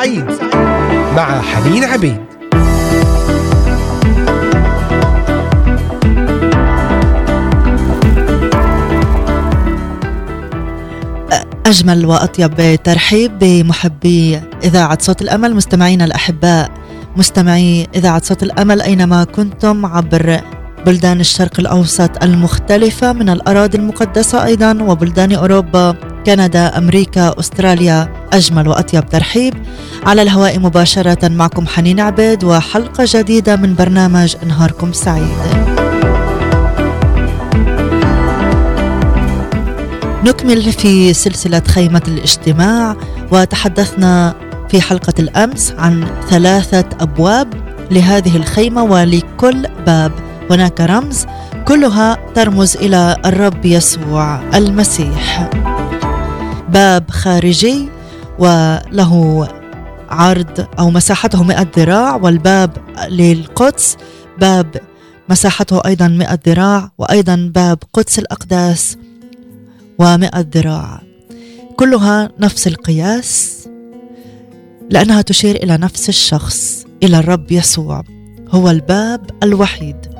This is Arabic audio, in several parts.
سعيد مع حنين عبيد. أجمل وأطيب ترحيب بمحبي إذاعة صوت الأمل مستمعينا الأحباء مستمعي إذاعة صوت الأمل أينما كنتم عبر بلدان الشرق الأوسط المختلفة من الأراضي المقدسة أيضا وبلدان أوروبا كندا أمريكا أستراليا أجمل وأطيب ترحيب. على الهواء مباشرة معكم حنين عبيد وحلقة جديدة من برنامج نهاركم سعيد. نكمل في سلسلة خيمة الاجتماع وتحدثنا في حلقة الأمس عن ثلاثة أبواب لهذه الخيمة ولكل باب. هناك رمز كلها ترمز إلى الرب يسوع المسيح. باب خارجي وله عرض أو مساحته 100 ذراع والباب للقدس باب مساحته أيضا 100 ذراع وأيضا باب قدس الأقداس ومئة ذراع. كلها نفس القياس لأنها تشير إلى نفس الشخص إلى الرب يسوع هو الباب الوحيد.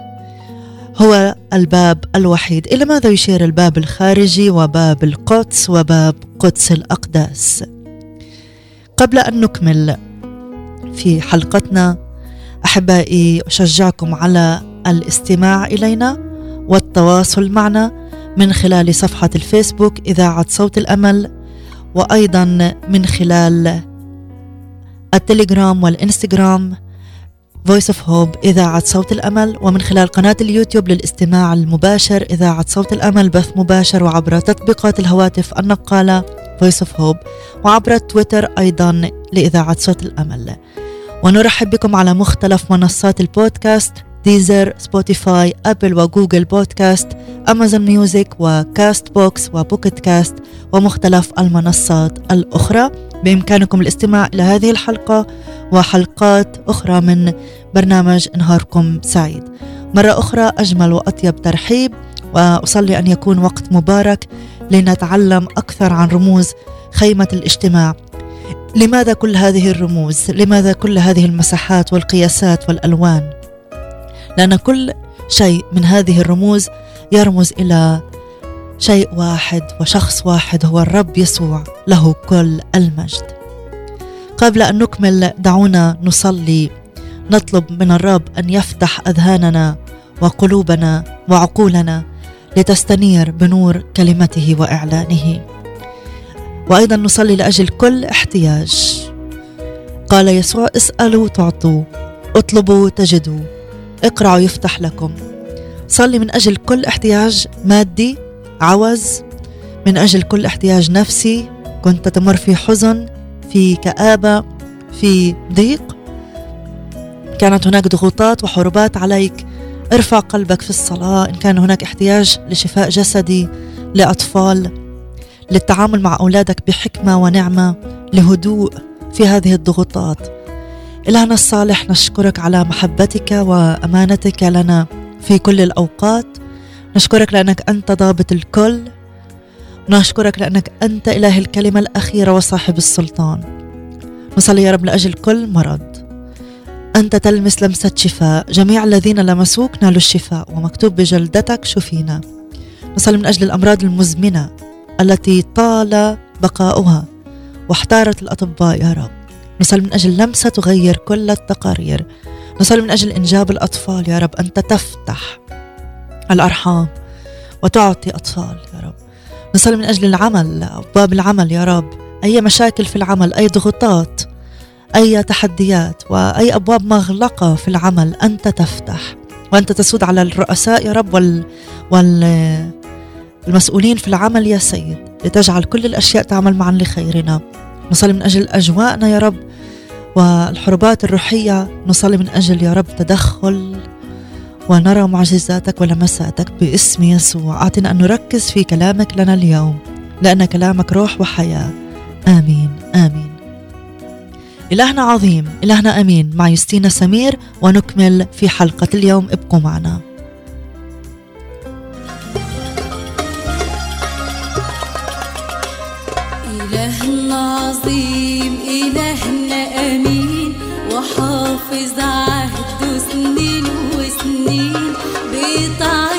هو الباب الوحيد. إلى ماذا يشير الباب الخارجي وباب القدس وباب قدس الأقداس؟ قبل أن نكمل في حلقتنا أحبائي أشجعكم على الاستماع إلينا والتواصل معنا من خلال صفحة الفيسبوك إذاعة صوت الأمل وأيضا من خلال التليجرام والإنستغرام Voice of Hope إذاعة صوت الأمل ومن خلال قناة اليوتيوب للاستماع المباشر إذاعة صوت الأمل بث مباشر وعبر تطبيقات الهواتف النقالة Voice of Hope وعبر تويتر أيضا لإذاعة صوت الأمل. ونرحب بكم على مختلف منصات البودكاست. Deezer Spotify Apple و Google Podcast Amazon Music و Castbox و Pocket Cast ومختلف المنصات الأخرى بإمكانكم الاستماع إلى هذه الحلقة وحلقات أخرى من برنامج نهاركم سعيد مرة أخرى أجمل وأطيب ترحيب وأصلي أن يكون وقت مبارك لنتعلم أكثر عن رموز خيمة الاجتماع لماذا كل هذه الرموز؟ لماذا كل هذه المساحات والقياسات والألوان؟ لأن كل شيء من هذه الرموز يرمز إلى شيء واحد وشخص واحد هو الرب يسوع له كل المجد. قبل أن نكمل دعونا نصلي نطلب من الرب أن يفتح أذهاننا وقلوبنا وعقولنا لتستنير بنور كلمته وإعلانه. وأيضا نصلي لأجل كل احتياج. قال يسوع اسألوا تعطوا اطلبوا تجدوا. اقرعوا يفتح لكم. صلي من أجل كل احتياج مادي عوز من أجل كل احتياج نفسي. كنت تمر في حزن في كآبة في ضيق. كانت هناك ضغوطات وحروبات عليك. ارفع قلبك في الصلاة. إن كان هناك احتياج لشفاء جسدي لأطفال للتعامل مع أولادك بحكمة ونعمة لهدوء في هذه الضغوطات. إلهنا الصالح نشكرك على محبتك وأمانتك لنا في كل الأوقات. نشكرك لأنك أنت ضابط الكل. نشكرك لأنك أنت إله الكلمة الأخيرة وصاحب السلطان. نصلي يا رب لأجل كل مرض. أنت تلمس لمسة شفاء. جميع الذين لمسوك نالوا الشفاء ومكتوب بجلدتك شفينا. نصلي من أجل الأمراض المزمنة التي طال بقاؤها واحتارت الأطباء يا رب. نصلي من أجل لمسة تغير كل التقارير. نصلي من أجل إنجاب الأطفال يا رب. أنت تفتح الأرحام وتعطي أطفال يا رب. نصلي من أجل العمل أبواب العمل يا رب. أي مشاكل في العمل أي ضغوطات أي تحديات وأي أبواب مغلقة في العمل أنت تفتح. وأنت تسود على الرؤساء يا رب وال, وال... المسؤولين في العمل يا سيد. لتجعل كل الأشياء تعمل معا لخيرنا. نصلي من أجل أجواءنا يا رب. والحروبات الروحية نصلي من أجل يا رب تدخل ونرى معجزاتك ولمساتك باسم يسوع. أعطنا أن نركز في كلامك لنا اليوم لأن كلامك روح وحياة. آمين آمين. إلهنا عظيم إلهنا أمين. مع يستينا سمير ونكمل في حلقة اليوم. ابقوا معنا. العظيم إلهنا أمين. وحافظ عهده سنين وسنين. بطاعته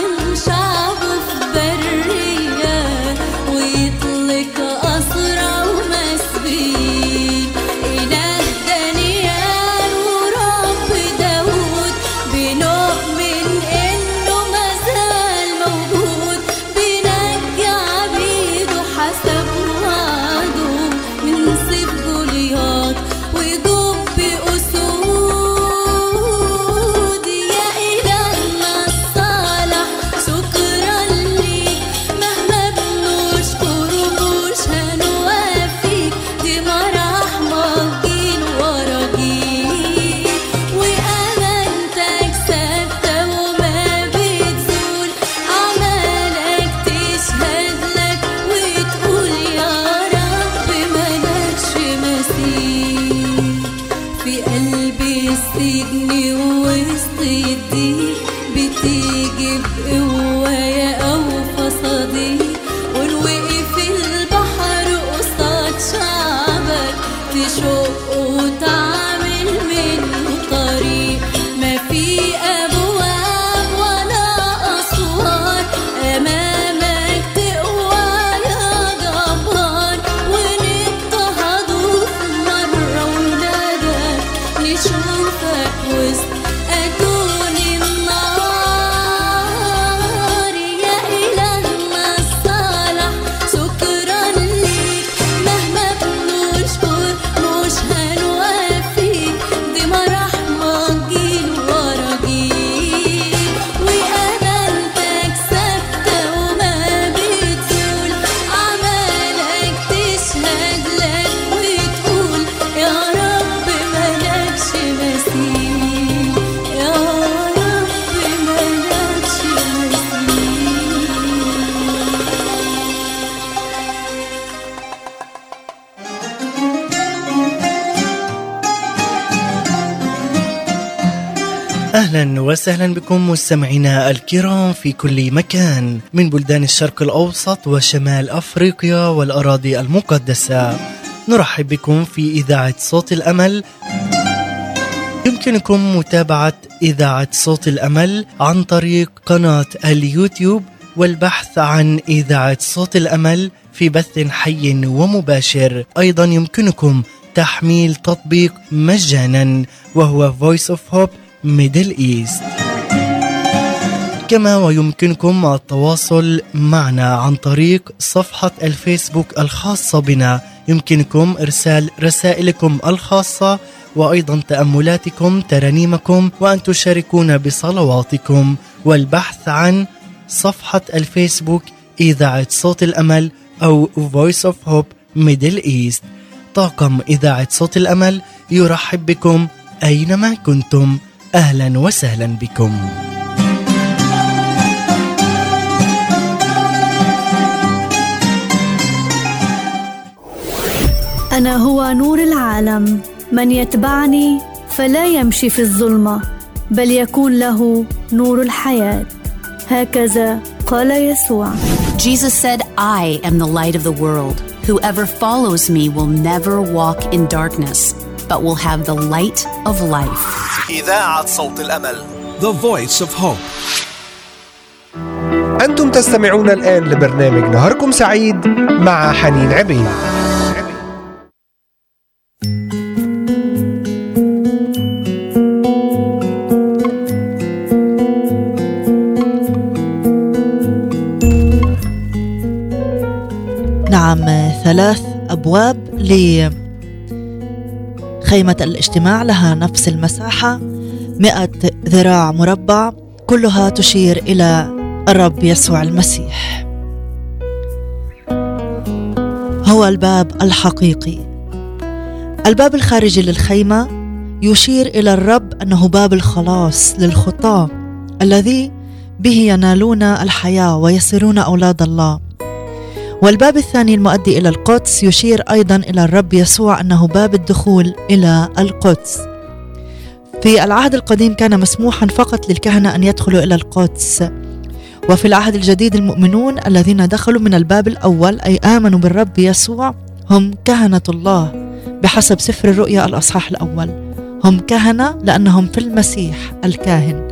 وسهلا بكم مستمعينا الكرام في كل مكان من بلدان الشرق الأوسط وشمال أفريقيا والأراضي المقدسة. نرحب بكم في إذاعة صوت الأمل. يمكنكم متابعة إذاعة صوت الأمل عن طريق قناة اليوتيوب والبحث عن إذاعة صوت الأمل في بث حي ومباشر. أيضا يمكنكم تحميل تطبيق مجانا وهو Voice of Hope Middle East كما ويمكنكم التواصل معنا عن طريق صفحة الفيسبوك الخاصة بنا. يمكنكم إرسال رسائلكم الخاصة وأيضا تأملاتكم ترانيمكم وأن تشاركونا بصلواتكم. والبحث عن صفحة الفيسبوك إذاعة صوت الأمل أو Voice of Hope Middle East. طاقم إذاعة صوت الأمل يرحب بكم أينما كنتم. أهلا وسهلا بكم. أنا هو نور العالم. من يتبعني فلا يمشي في الظلمة بل يكون له نور الحياة. هكذا قال يسوع. Jesus said, I am the light of the world. Whoever follows me will never walk in darkness, but will have the light of life. إذاعة صوت الأمل. The Voice of Hope. أنتم تستمعون الآن لبرنامج نهاركم سعيد مع حنين عبيد. نعم ثلاث أبواب لخيمة الاجتماع لها نفس المساحة. مئة ذراع مربع كلها تشير إلى الرب يسوع المسيح. هو الباب الحقيقي. الباب الخارجي للخيمة يشير إلى الرب أنه باب الخلاص للخطاة الذي به ينالون الحياة ويصيرون أولاد الله. والباب الثاني المؤدي إلى القدس يشير أيضا إلى الرب يسوع أنه باب الدخول إلى القدس. في العهد القديم كان مسموحا فقط للكهنة أن يدخلوا إلى القدس. وفي العهد الجديد المؤمنون الذين دخلوا من الباب الأول أي آمنوا بالرب يسوع هم كهنة الله بحسب سفر الرؤيا الأصحاح الأول. هم كهنة لأنهم في المسيح الكاهن.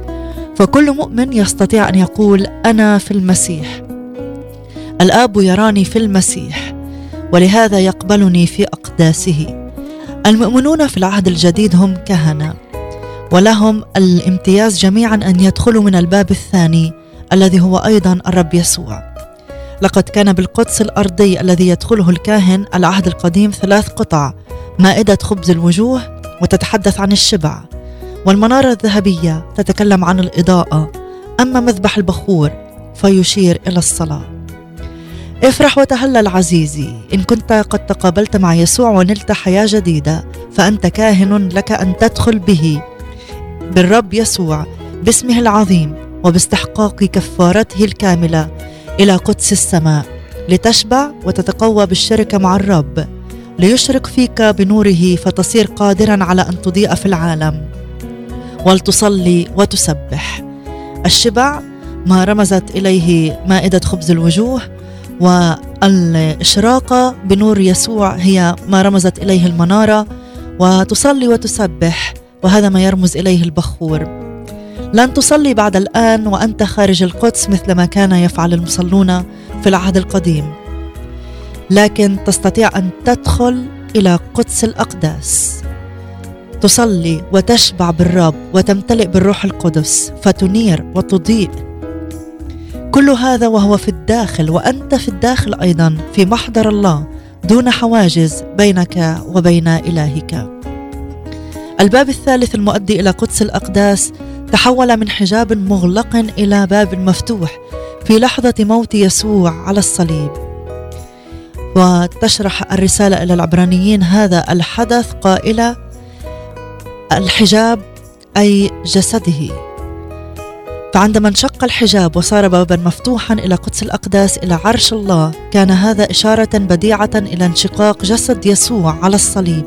فكل مؤمن يستطيع أن يقول أنا في المسيح. الآب يراني في المسيح ولهذا يقبلني في أقداسه. المؤمنون في العهد الجديد هم كهنة ولهم الامتياز جميعا أن يدخلوا من الباب الثاني الذي هو أيضا الرب يسوع. لقد كان بالقدس الأرضي الذي يدخله الكاهن العهد القديم ثلاث قطع مائدة خبز الوجوه وتتحدث عن الشبع والمنارة الذهبية تتكلم عن الإضاءة. أما مذبح البخور فيشير إلى الصلاة. افرح وتهلل عزيزي. إن كنت قد تقابلت مع يسوع ونلت حياة جديدة فأنت كاهن لك أن تدخل به. بالرب يسوع باسمه العظيم وباستحقاق كفارته الكاملة إلى قدس السماء لتشبع وتتقوى بالشركة مع الرب ليشرق فيك بنوره فتصير قادرا على أن تضيء في العالم. ولتصلي وتسبح. الشبع ما رمزت إليه مائدة خبز الوجوه والإشراقة بنور يسوع هي ما رمزت إليه المنارة وتصلي وتسبح وهذا ما يرمز إليه البخور. لن تصلي بعد الآن وأنت خارج القدس مثل ما كان يفعل المصلون في العهد القديم. لكن تستطيع أن تدخل إلى قدس الأقداس. تصلي وتشبع بالرب وتمتلئ بالروح القدس فتنير وتضيء. كل هذا وهو في الداخل وأنت في الداخل أيضا في محضر الله دون حواجز بينك وبين إلهك. الباب الثالث المؤدي إلى قدس الأقداس تحول من حجاب مغلق إلى باب مفتوح في لحظة موت يسوع على الصليب. وتشرح الرسالة إلى العبرانيين هذا الحدث قائله الحجاب أي جسده. فعندما انشق الحجاب وصار بابا مفتوحا إلى قدس الأقداس إلى عرش الله كان هذا إشارة بديعة إلى انشقاق جسد يسوع على الصليب.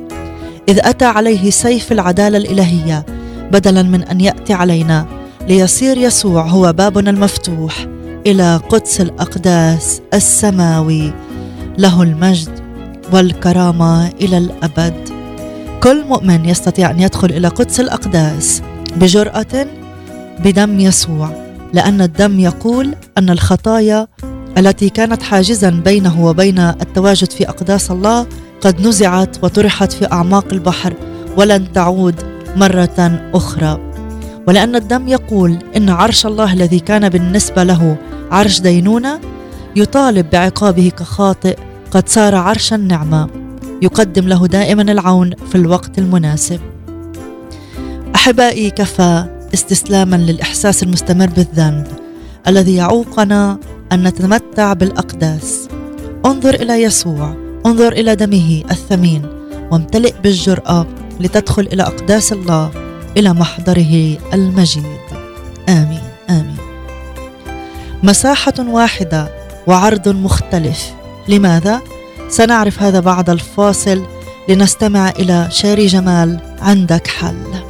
إذ أتى عليه سيف العدالة الإلهية بدلا من أن يأتي علينا ليصير يسوع هو بابنا المفتوح إلى قدس الأقداس السماوي. له المجد والكرامة إلى الأبد. كل مؤمن يستطيع أن يدخل إلى قدس الأقداس بجرأة بدم يسوع لأن الدم يقول أن الخطايا التي كانت حاجزا بينه وبين التواجد في أقداس الله قد نزعت وطرحت في أعماق البحر ولن تعود مرة أخرى. ولأن الدم يقول إن عرش الله الذي كان بالنسبة له عرش دينونة يطالب بعقابه كخاطئ قد صار عرش النعمة. يقدم له دائما العون في الوقت المناسب. أحبائي كفى استسلاما للإحساس المستمر بالذنب الذي يعوقنا أن نتمتع بالأقداس. انظر إلى يسوع انظر إلى دمه الثمين وامتلئ بالجرأة لتدخل إلى أقداس الله إلى محضره المجيد. آمين آمين. مساحة واحدة وعرض مختلف. لماذا؟ سنعرف هذا بعد الفاصل لنستمع إلى شاري جمال عندك حل.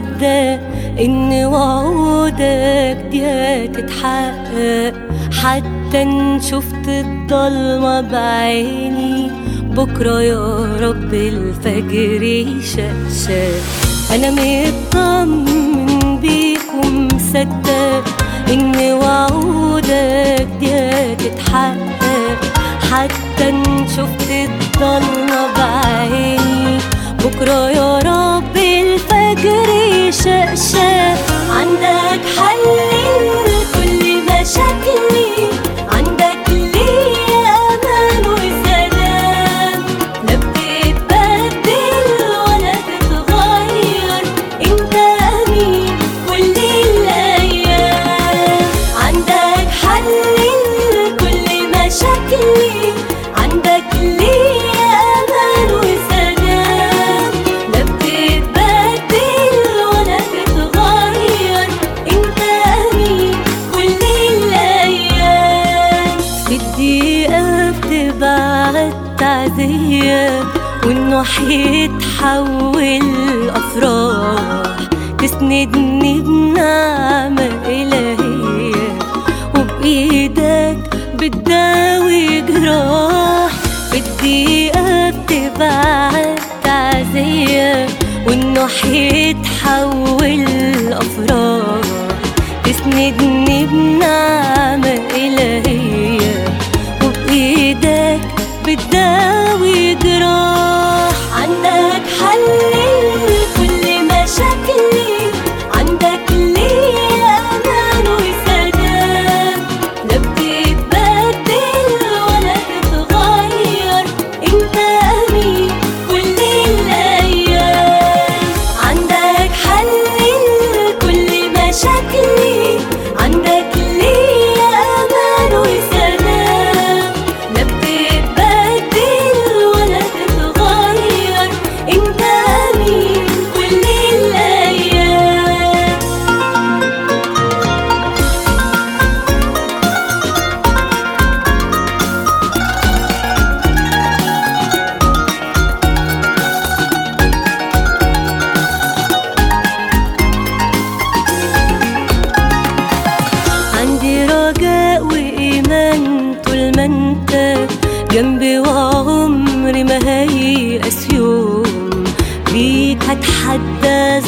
ومصدق إن وعودك دي هتتحقق. حتى إن شفت الضلمة بعيني بكرة يا رب الفجر يشقشق. أنا مطمن بيك ومصدق إن وعودك دي هتتحقق. حتى إن شفت الضلمة بعيني بكرة يا رب الفجر يشقشق عندك حل لكل مشاكلي وبإيدك بتداوي جراح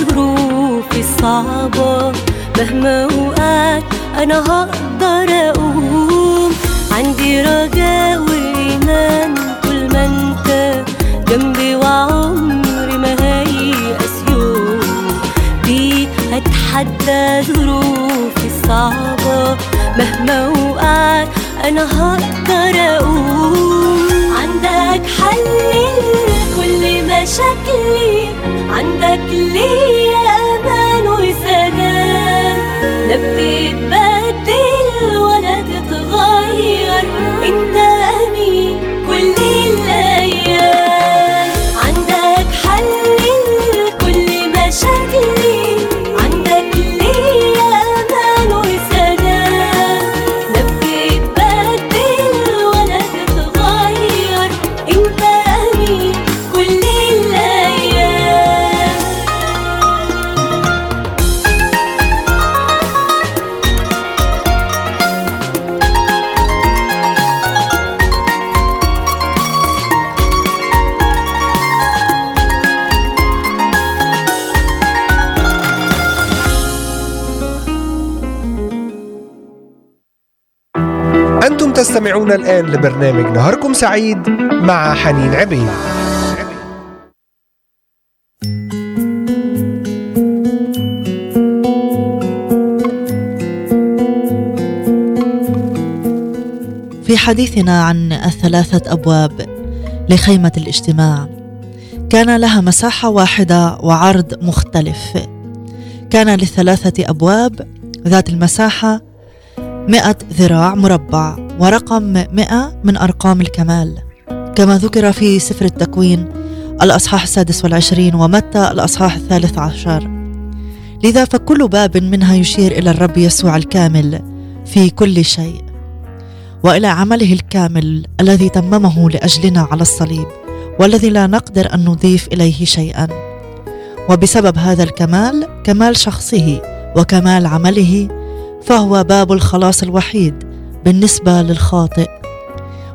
ظروفي الصعبة. مهما وقعت أنا هقدر أقوم عندي رجاء وإيمان طول ما أنت جنبي وعمري ما هيأس يوم. بيك هتحدى ظروفي الصعبة. مهما وقعت أنا هقدر أقوم عندك حل لكل مشاكلي عندك ليا أمان وسلام لا بتتبدل ولا تتغير. انت تستمعون الآن لبرنامج نهاركم سعيد مع حنين عبيد. في حديثنا عن الثلاثة أبواب لخيمة الاجتماع. كان لها مساحة واحدة وعرض مختلف. كان للثلاثة أبواب ذات المساحة مئة ذراع مربع. ورقم مئة من أرقام الكمال. كما ذكر في سفر التكوين الأصحاح السادس والعشرين ومتى الأصحاح الثالث عشر. لذا فكل باب منها يشير إلى الرب يسوع الكامل في كل شيء وإلى عمله الكامل الذي تممه لأجلنا على الصليب والذي لا نقدر أن نضيف إليه شيئا. وبسبب هذا الكمال كمال شخصه وكمال عمله فهو باب الخلاص الوحيد بالنسبة للخاطئ.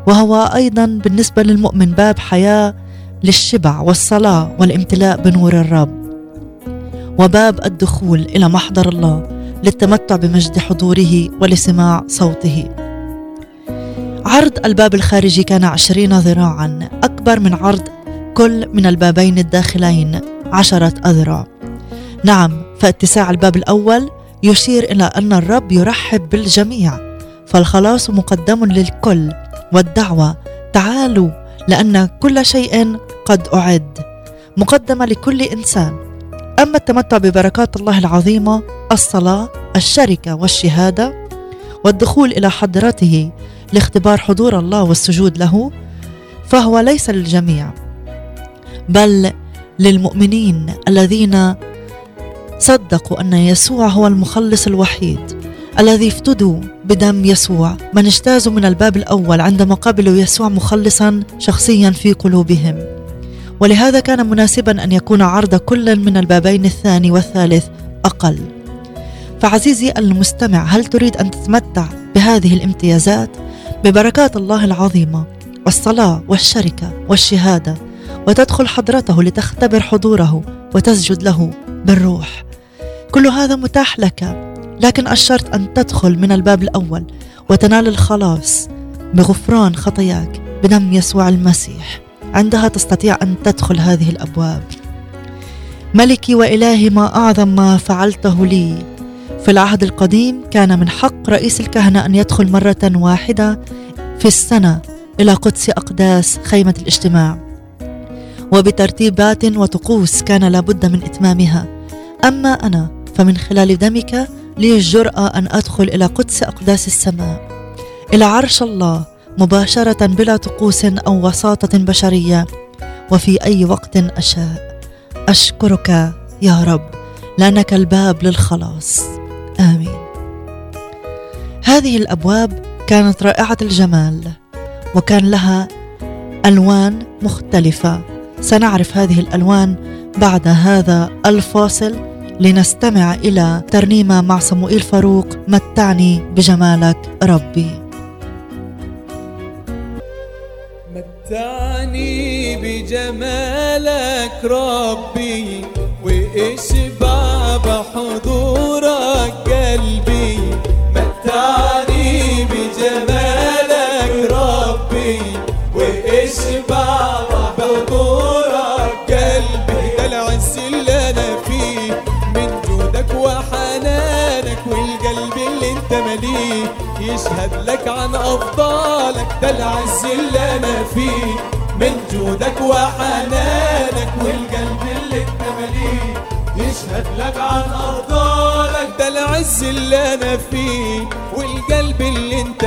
وهو أيضا بالنسبة للمؤمن باب حياة للشبع والصلاة والامتلاء بنور الرب. وباب الدخول إلى محضر الله للتمتع بمجد حضوره ولسماع صوته. عرض الباب الخارجي كان عشرين ذراعا أكبر من عرض كل من البابين الداخلين عشرة أذرع. نعم فاتساع الباب الأول يشير إلى أن الرب يرحب بالجميع. فالخلاص مقدم للكل والدعوة. تعالوا لأن كل شيء قد أعد. مقدمة لكل إنسان. أما التمتع ببركات الله العظيمة الصلاة الشركة والشهادة والدخول إلى حضرته لاختبار حضور الله والسجود له فهو ليس للجميع بل للمؤمنين الذين صدقوا أن يسوع هو المخلص الوحيد. الذي افتدوا بدم يسوع من اجتازوا من الباب الأول عندما قبلوا يسوع مخلصا شخصيا في قلوبهم. ولهذا كان مناسبا أن يكون عرض كل من البابين الثاني والثالث أقل. فعزيزي المستمع هل تريد أن تتمتع بهذه الامتيازات؟ ببركات الله العظيمة والصلاة والشركة والشهادة وتدخل حضرته لتختبر حضوره وتسجد له بالروح. كل هذا متاح لك لكن الشرط أن تدخل من الباب الأول وتنال الخلاص بغفران خطاياك بدم يسوع المسيح. عندها تستطيع أن تدخل هذه الأبواب. ملكي وإلهي ما أعظم ما فعلته لي. في العهد القديم كان من حق رئيس الكهنة أن يدخل مرة واحدة في السنة إلى قدس أقداس خيمة الاجتماع. وبترتيبات وطقوس كان لابد من إتمامها. أما أنا فمن خلال دمك لي الجرأة أن أدخل إلى قدس أقداس السماء. إلى عرش الله مباشرة بلا طقوس أو وساطة بشرية. وفي أي وقت أشاء. أشكرك يا رب لأنك الباب للخلاص. آمين. هذه الأبواب كانت رائعة الجمال وكان لها ألوان مختلفة. سنعرف هذه الألوان بعد هذا الفاصل. لنستمع إلى ترنيمة مع صموئيل فاروق متعني بجمالك ربي. متعني بجمالك ربي واشبع بحضورك يشهد لك عن أفضالك ده العز اللي أنا فيه. من جودك وحنانك والقلب اللي أنت مليه. يشهد لك عن أفضالك ده العز اللي أنا فيه. والقلب اللي أنت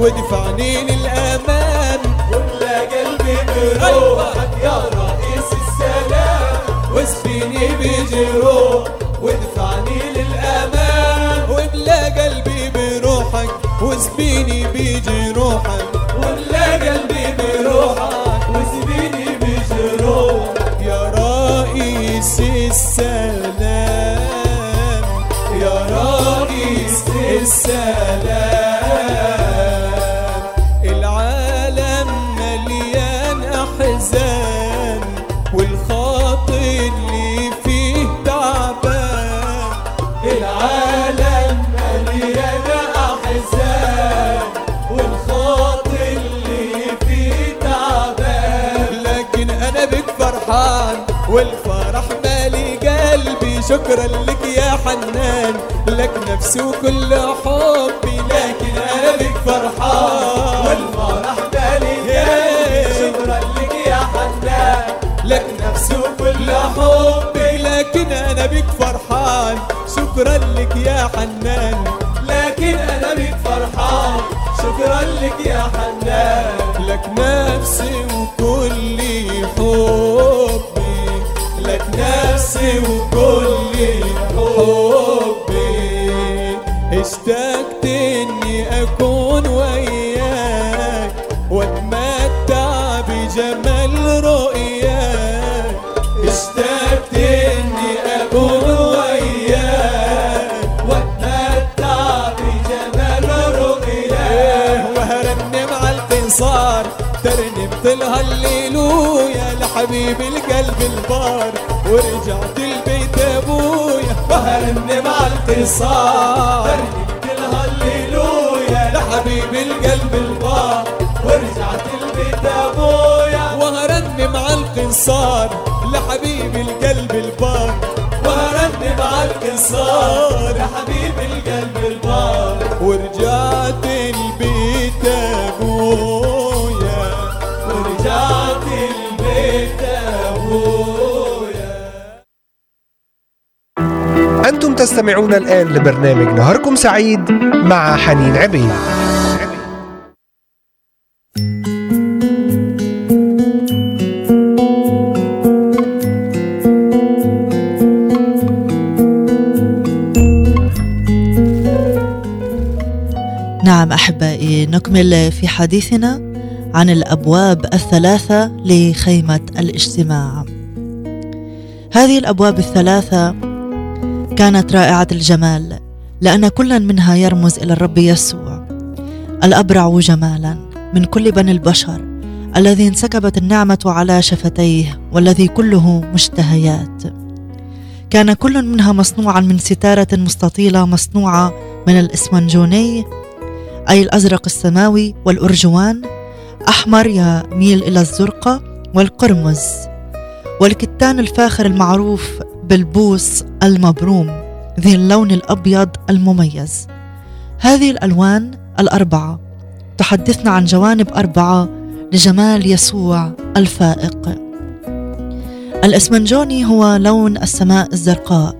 وادفعني للأمان واملا قلبي بروحك يا رئيس السلام. واسبيني بجروح وادفعني للأمان. واملا قلبي بروحك واسبيني بجروحك. واملا قلبي بروحك واسبيني بجروحك يا رئيس السلام. يا رئيس السلام. شكرا لك يا حنان لك نفسي وكل حبي لكن أنا بك فرحان. والفرح قلبي شكرا لك يا حنان. لك نفسي وكل حبي لكن أنا بك فرحان. شكرا لك يا حنان. بجمال رؤياك اشتقت اني اكون وياك واتمتع بجمال رؤياك. وهرنم على القنصار ترنمت الهللويا لحبيب القلب البار. ورجعت البيت أبويا وهرنم على القنصار. ترنمت الهللويا لحبيب القلب البار صار لحبيب القلب البار. وهرنم عالكسار لحبيب القلب البار. ورجعت البيت أبويا. ورجعت البيت أبويا. أنتم تستمعون الآن لبرنامج نهاركم سعيد مع حنين عبيد. نعم أحبائي نكمل في حديثنا عن الأبواب الثلاثة لخيمة الاجتماع. هذه الأبواب الثلاثة كانت رائعة الجمال لأن كل منها يرمز إلى الرب يسوع الأبرع جمالا من كل بني البشر الذي انسكبت النعمة على شفتيه والذي كله مشتهيات. كان كل منها مصنوعا من ستارة مستطيلة مصنوعة من الإسمنجوني أي الأزرق السماوي والأرجوان أحمر يميل إلى الزرقة والقرمز والكتان الفاخر المعروف بالبوس المبروم ذي اللون الأبيض المميز. هذه الألوان الأربعة تحدثنا عن جوانب أربعة لجمال يسوع الفائق. الإسمنجوني هو لون السماء الزرقاء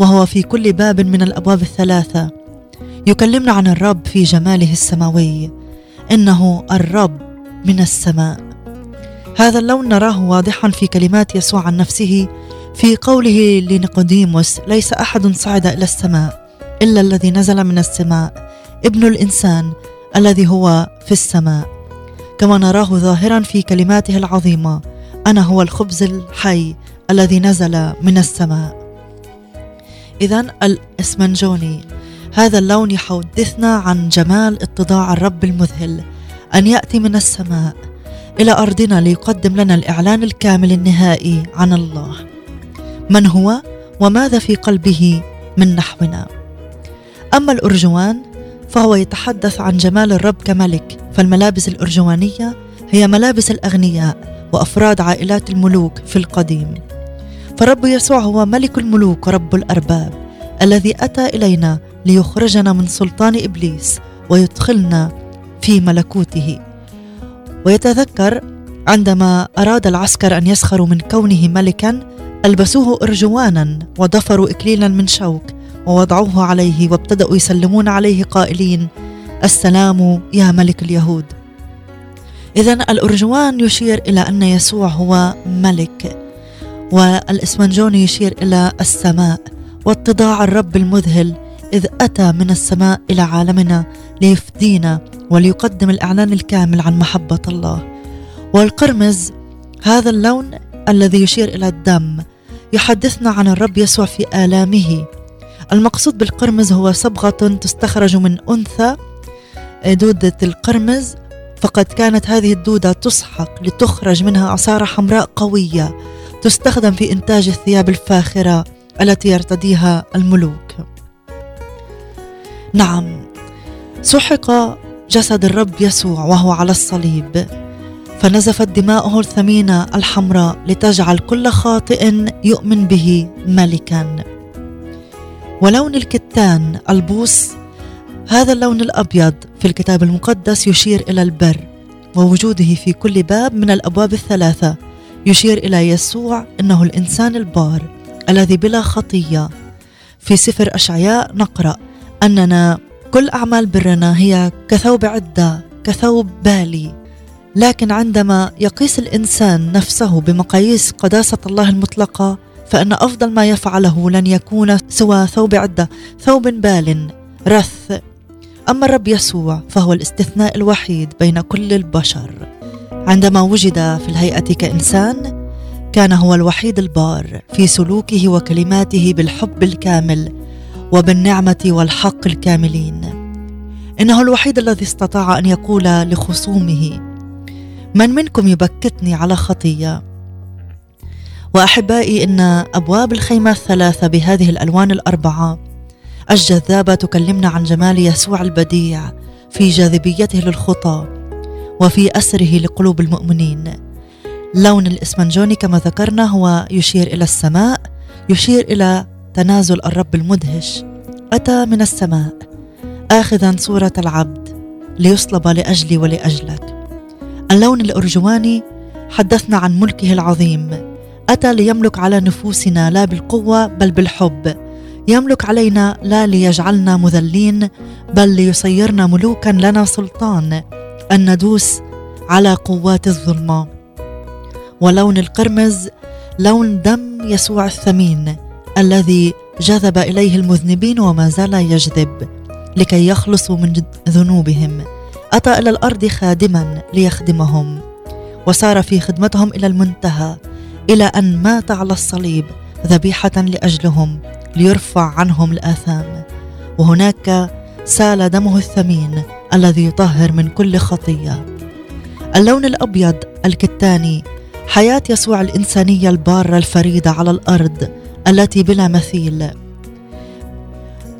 وهو في كل باب من الأبواب الثلاثة يكلمنا عن الرب في جماله السماوي. إنه الرب من السماء. هذا اللون نراه واضحا في كلمات يسوع عن نفسه في قوله لنيقوديموس ليس أحد صعد إلى السماء إلا الذي نزل من السماء ابن الإنسان الذي هو في السماء. كما نراه ظاهرا في كلماته العظيمة أنا هو الخبز الحي الذي نزل من السماء. اذا الاسمنجوني. هذا اللون يحدثنا عن جمال اتضاع الرب المذهل أن يأتي من السماء إلى أرضنا ليقدم لنا الإعلان الكامل النهائي عن الله. من هو وماذا في قلبه من نحونا؟ أما الأرجوان فهو يتحدث عن جمال الرب كملك فالملابس الأرجوانية هي ملابس الأغنياء وأفراد عائلات الملوك في القديم. فالرب يسوع هو ملك الملوك ورب الأرباب الذي أتى إلينا ليخرجنا من سلطان إبليس ويدخلنا في ملكوته. ويتذكر عندما أراد العسكر أن يسخروا من كونه ملكا ألبسوه أرجوانا وضفروا اكليلا من شوك ووضعوه عليه وابتدأوا يسلمون عليه قائلين السلام يا ملك اليهود. اذا الأرجوان يشير إلى أن يسوع هو ملك والإسمنجوني يشير إلى السماء واتضاع الرب المذهل إذ أتى من السماء إلى عالمنا ليفدينا وليقدم الإعلان الكامل عن محبة الله. والقرمز هذا اللون الذي يشير إلى الدم يحدثنا عن الرب يسوع في آلامه. المقصود بالقرمز هو صبغة تستخرج من أنثى. دودة القرمز فقد كانت هذه الدودة تسحق لتخرج منها عصارة حمراء قوية تستخدم في إنتاج الثياب الفاخرة التي يرتديها الملوك. نعم. سحق جسد الرب يسوع وهو على الصليب فنزفت دماؤه الثمينة الحمراء لتجعل كل خاطئ يؤمن به ملكا. ولون الكتان البوس هذا اللون الأبيض في الكتاب المقدس يشير إلى البر ووجوده في كل باب من الأبواب الثلاثة. يشير إلى يسوع إنه الإنسان البار الذي بلا خطية. في سفر أشعياء نقرأ أننا كل أعمال برنا هي كثوب عدة كثوب بالي. لكن عندما يقيس الإنسان نفسه بمقاييس قداسة الله المطلقة فإن أفضل ما يفعله لن يكون سوى ثوب عدة ثوب بال رث. أما الرب يسوع فهو الاستثناء الوحيد بين كل البشر. عندما وجد في الهيئة كإنسان كان هو الوحيد البار في سلوكه وكلماته بالحب الكامل. وبالنعمة والحق الكاملين. إنه الوحيد الذي استطاع أن يقول لخصومه من منكم يبكتني على خطية؟ وأحبائي إن أبواب الخيمة الثلاثة بهذه الألوان الأربعة الجذابة تكلمنا عن جمال يسوع البديع في جاذبيته للخطى وفي أسره لقلوب المؤمنين. لون الإسمنجوني كما ذكرنا هو يشير إلى السماء يشير إلى تنازل الرب المدهش. أتى من السماء اخذا صورة العبد ليصلب لأجلي ولأجلك. اللون الأرجواني حدثنا عن ملكه العظيم. أتى ليملك على نفوسنا لا بالقوة بل بالحب. يملك علينا لا ليجعلنا مذلين بل ليصيرنا ملوكا لنا سلطان. ان ندوس على قوات الظلمة. ولون القرمز لون دم يسوع الثمين. الذي جذب إليه المذنبين وما زال يجذب لكي يخلصوا من ذنوبهم. أتى إلى الأرض خادما ليخدمهم وسار في خدمتهم إلى المنتهى إلى أن مات على الصليب ذبيحة لأجلهم ليرفع عنهم الآثام. وهناك سال دمه الثمين الذي يطهر من كل خطية. اللون الأبيض الكتاني حياة يسوع الإنسانية البارة الفريدة على الأرض التي بلا مثيل.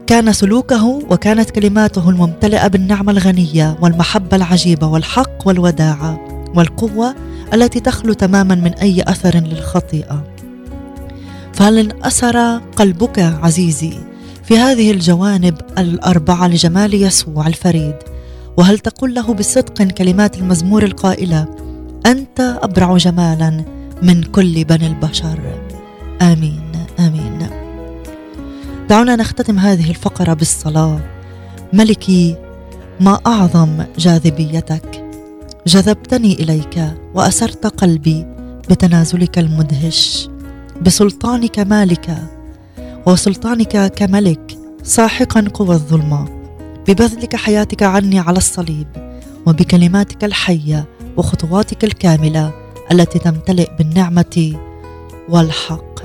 كان سلوكه وكانت كلماته الممتلئة بالنعمة الغنية والمحبة العجيبة والحق والوداعه والقوة التي تخلو تماما من أي أثر للخطيئة. فهل انأسر قلبك عزيزي في هذه الجوانب الأربعة لجمال يسوع الفريد؟ وهل تقول له بصدق كلمات المزمور القائلة أنت أبرع جمالا من كل بني البشر آمين. آمين. دعونا نختتم هذه الفقرة بالصلاة. ملكي ما أعظم جاذبيتك. جذبتني إليك وأسرت قلبي بتنازلك المدهش. بسلطانك مالك وسلطانك كملك ساحقا قوى الظلمة. ببذلك حياتك عني على الصليب وبكلماتك الحية وخطواتك الكاملة التي تمتلئ بالنعمة والحق.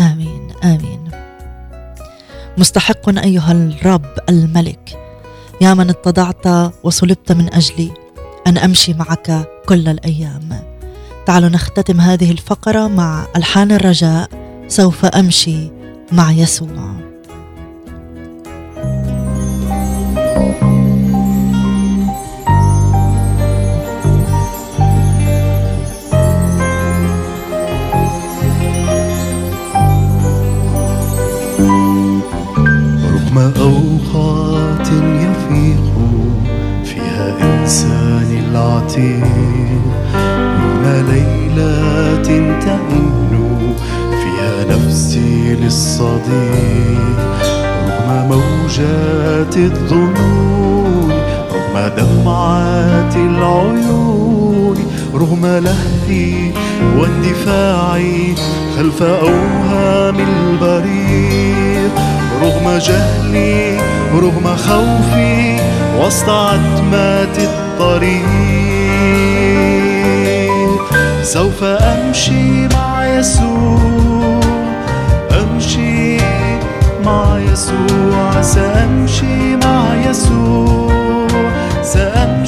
آمين آمين. مستحق أيها الرب الملك. يا من اتضعت وصلبت من أجلي أن أمشي معك كل الأيام. تعالوا نختتم هذه الفقرة مع ألحان الرجاء سوف أمشي مع يسوع. رغم العتيق رغم ليلات تئن فيها نفسي للصديق رغم موجات الظنون رغم دمعات العيون رغم لهفي واندفاعي خلف أوهام البريق رغم جهلي رغم خوفي وسط عتمات الطريق. سوف أمشي مع يسوع. أمشي مع يسوع. سأمشي مع يسوع. سأمشي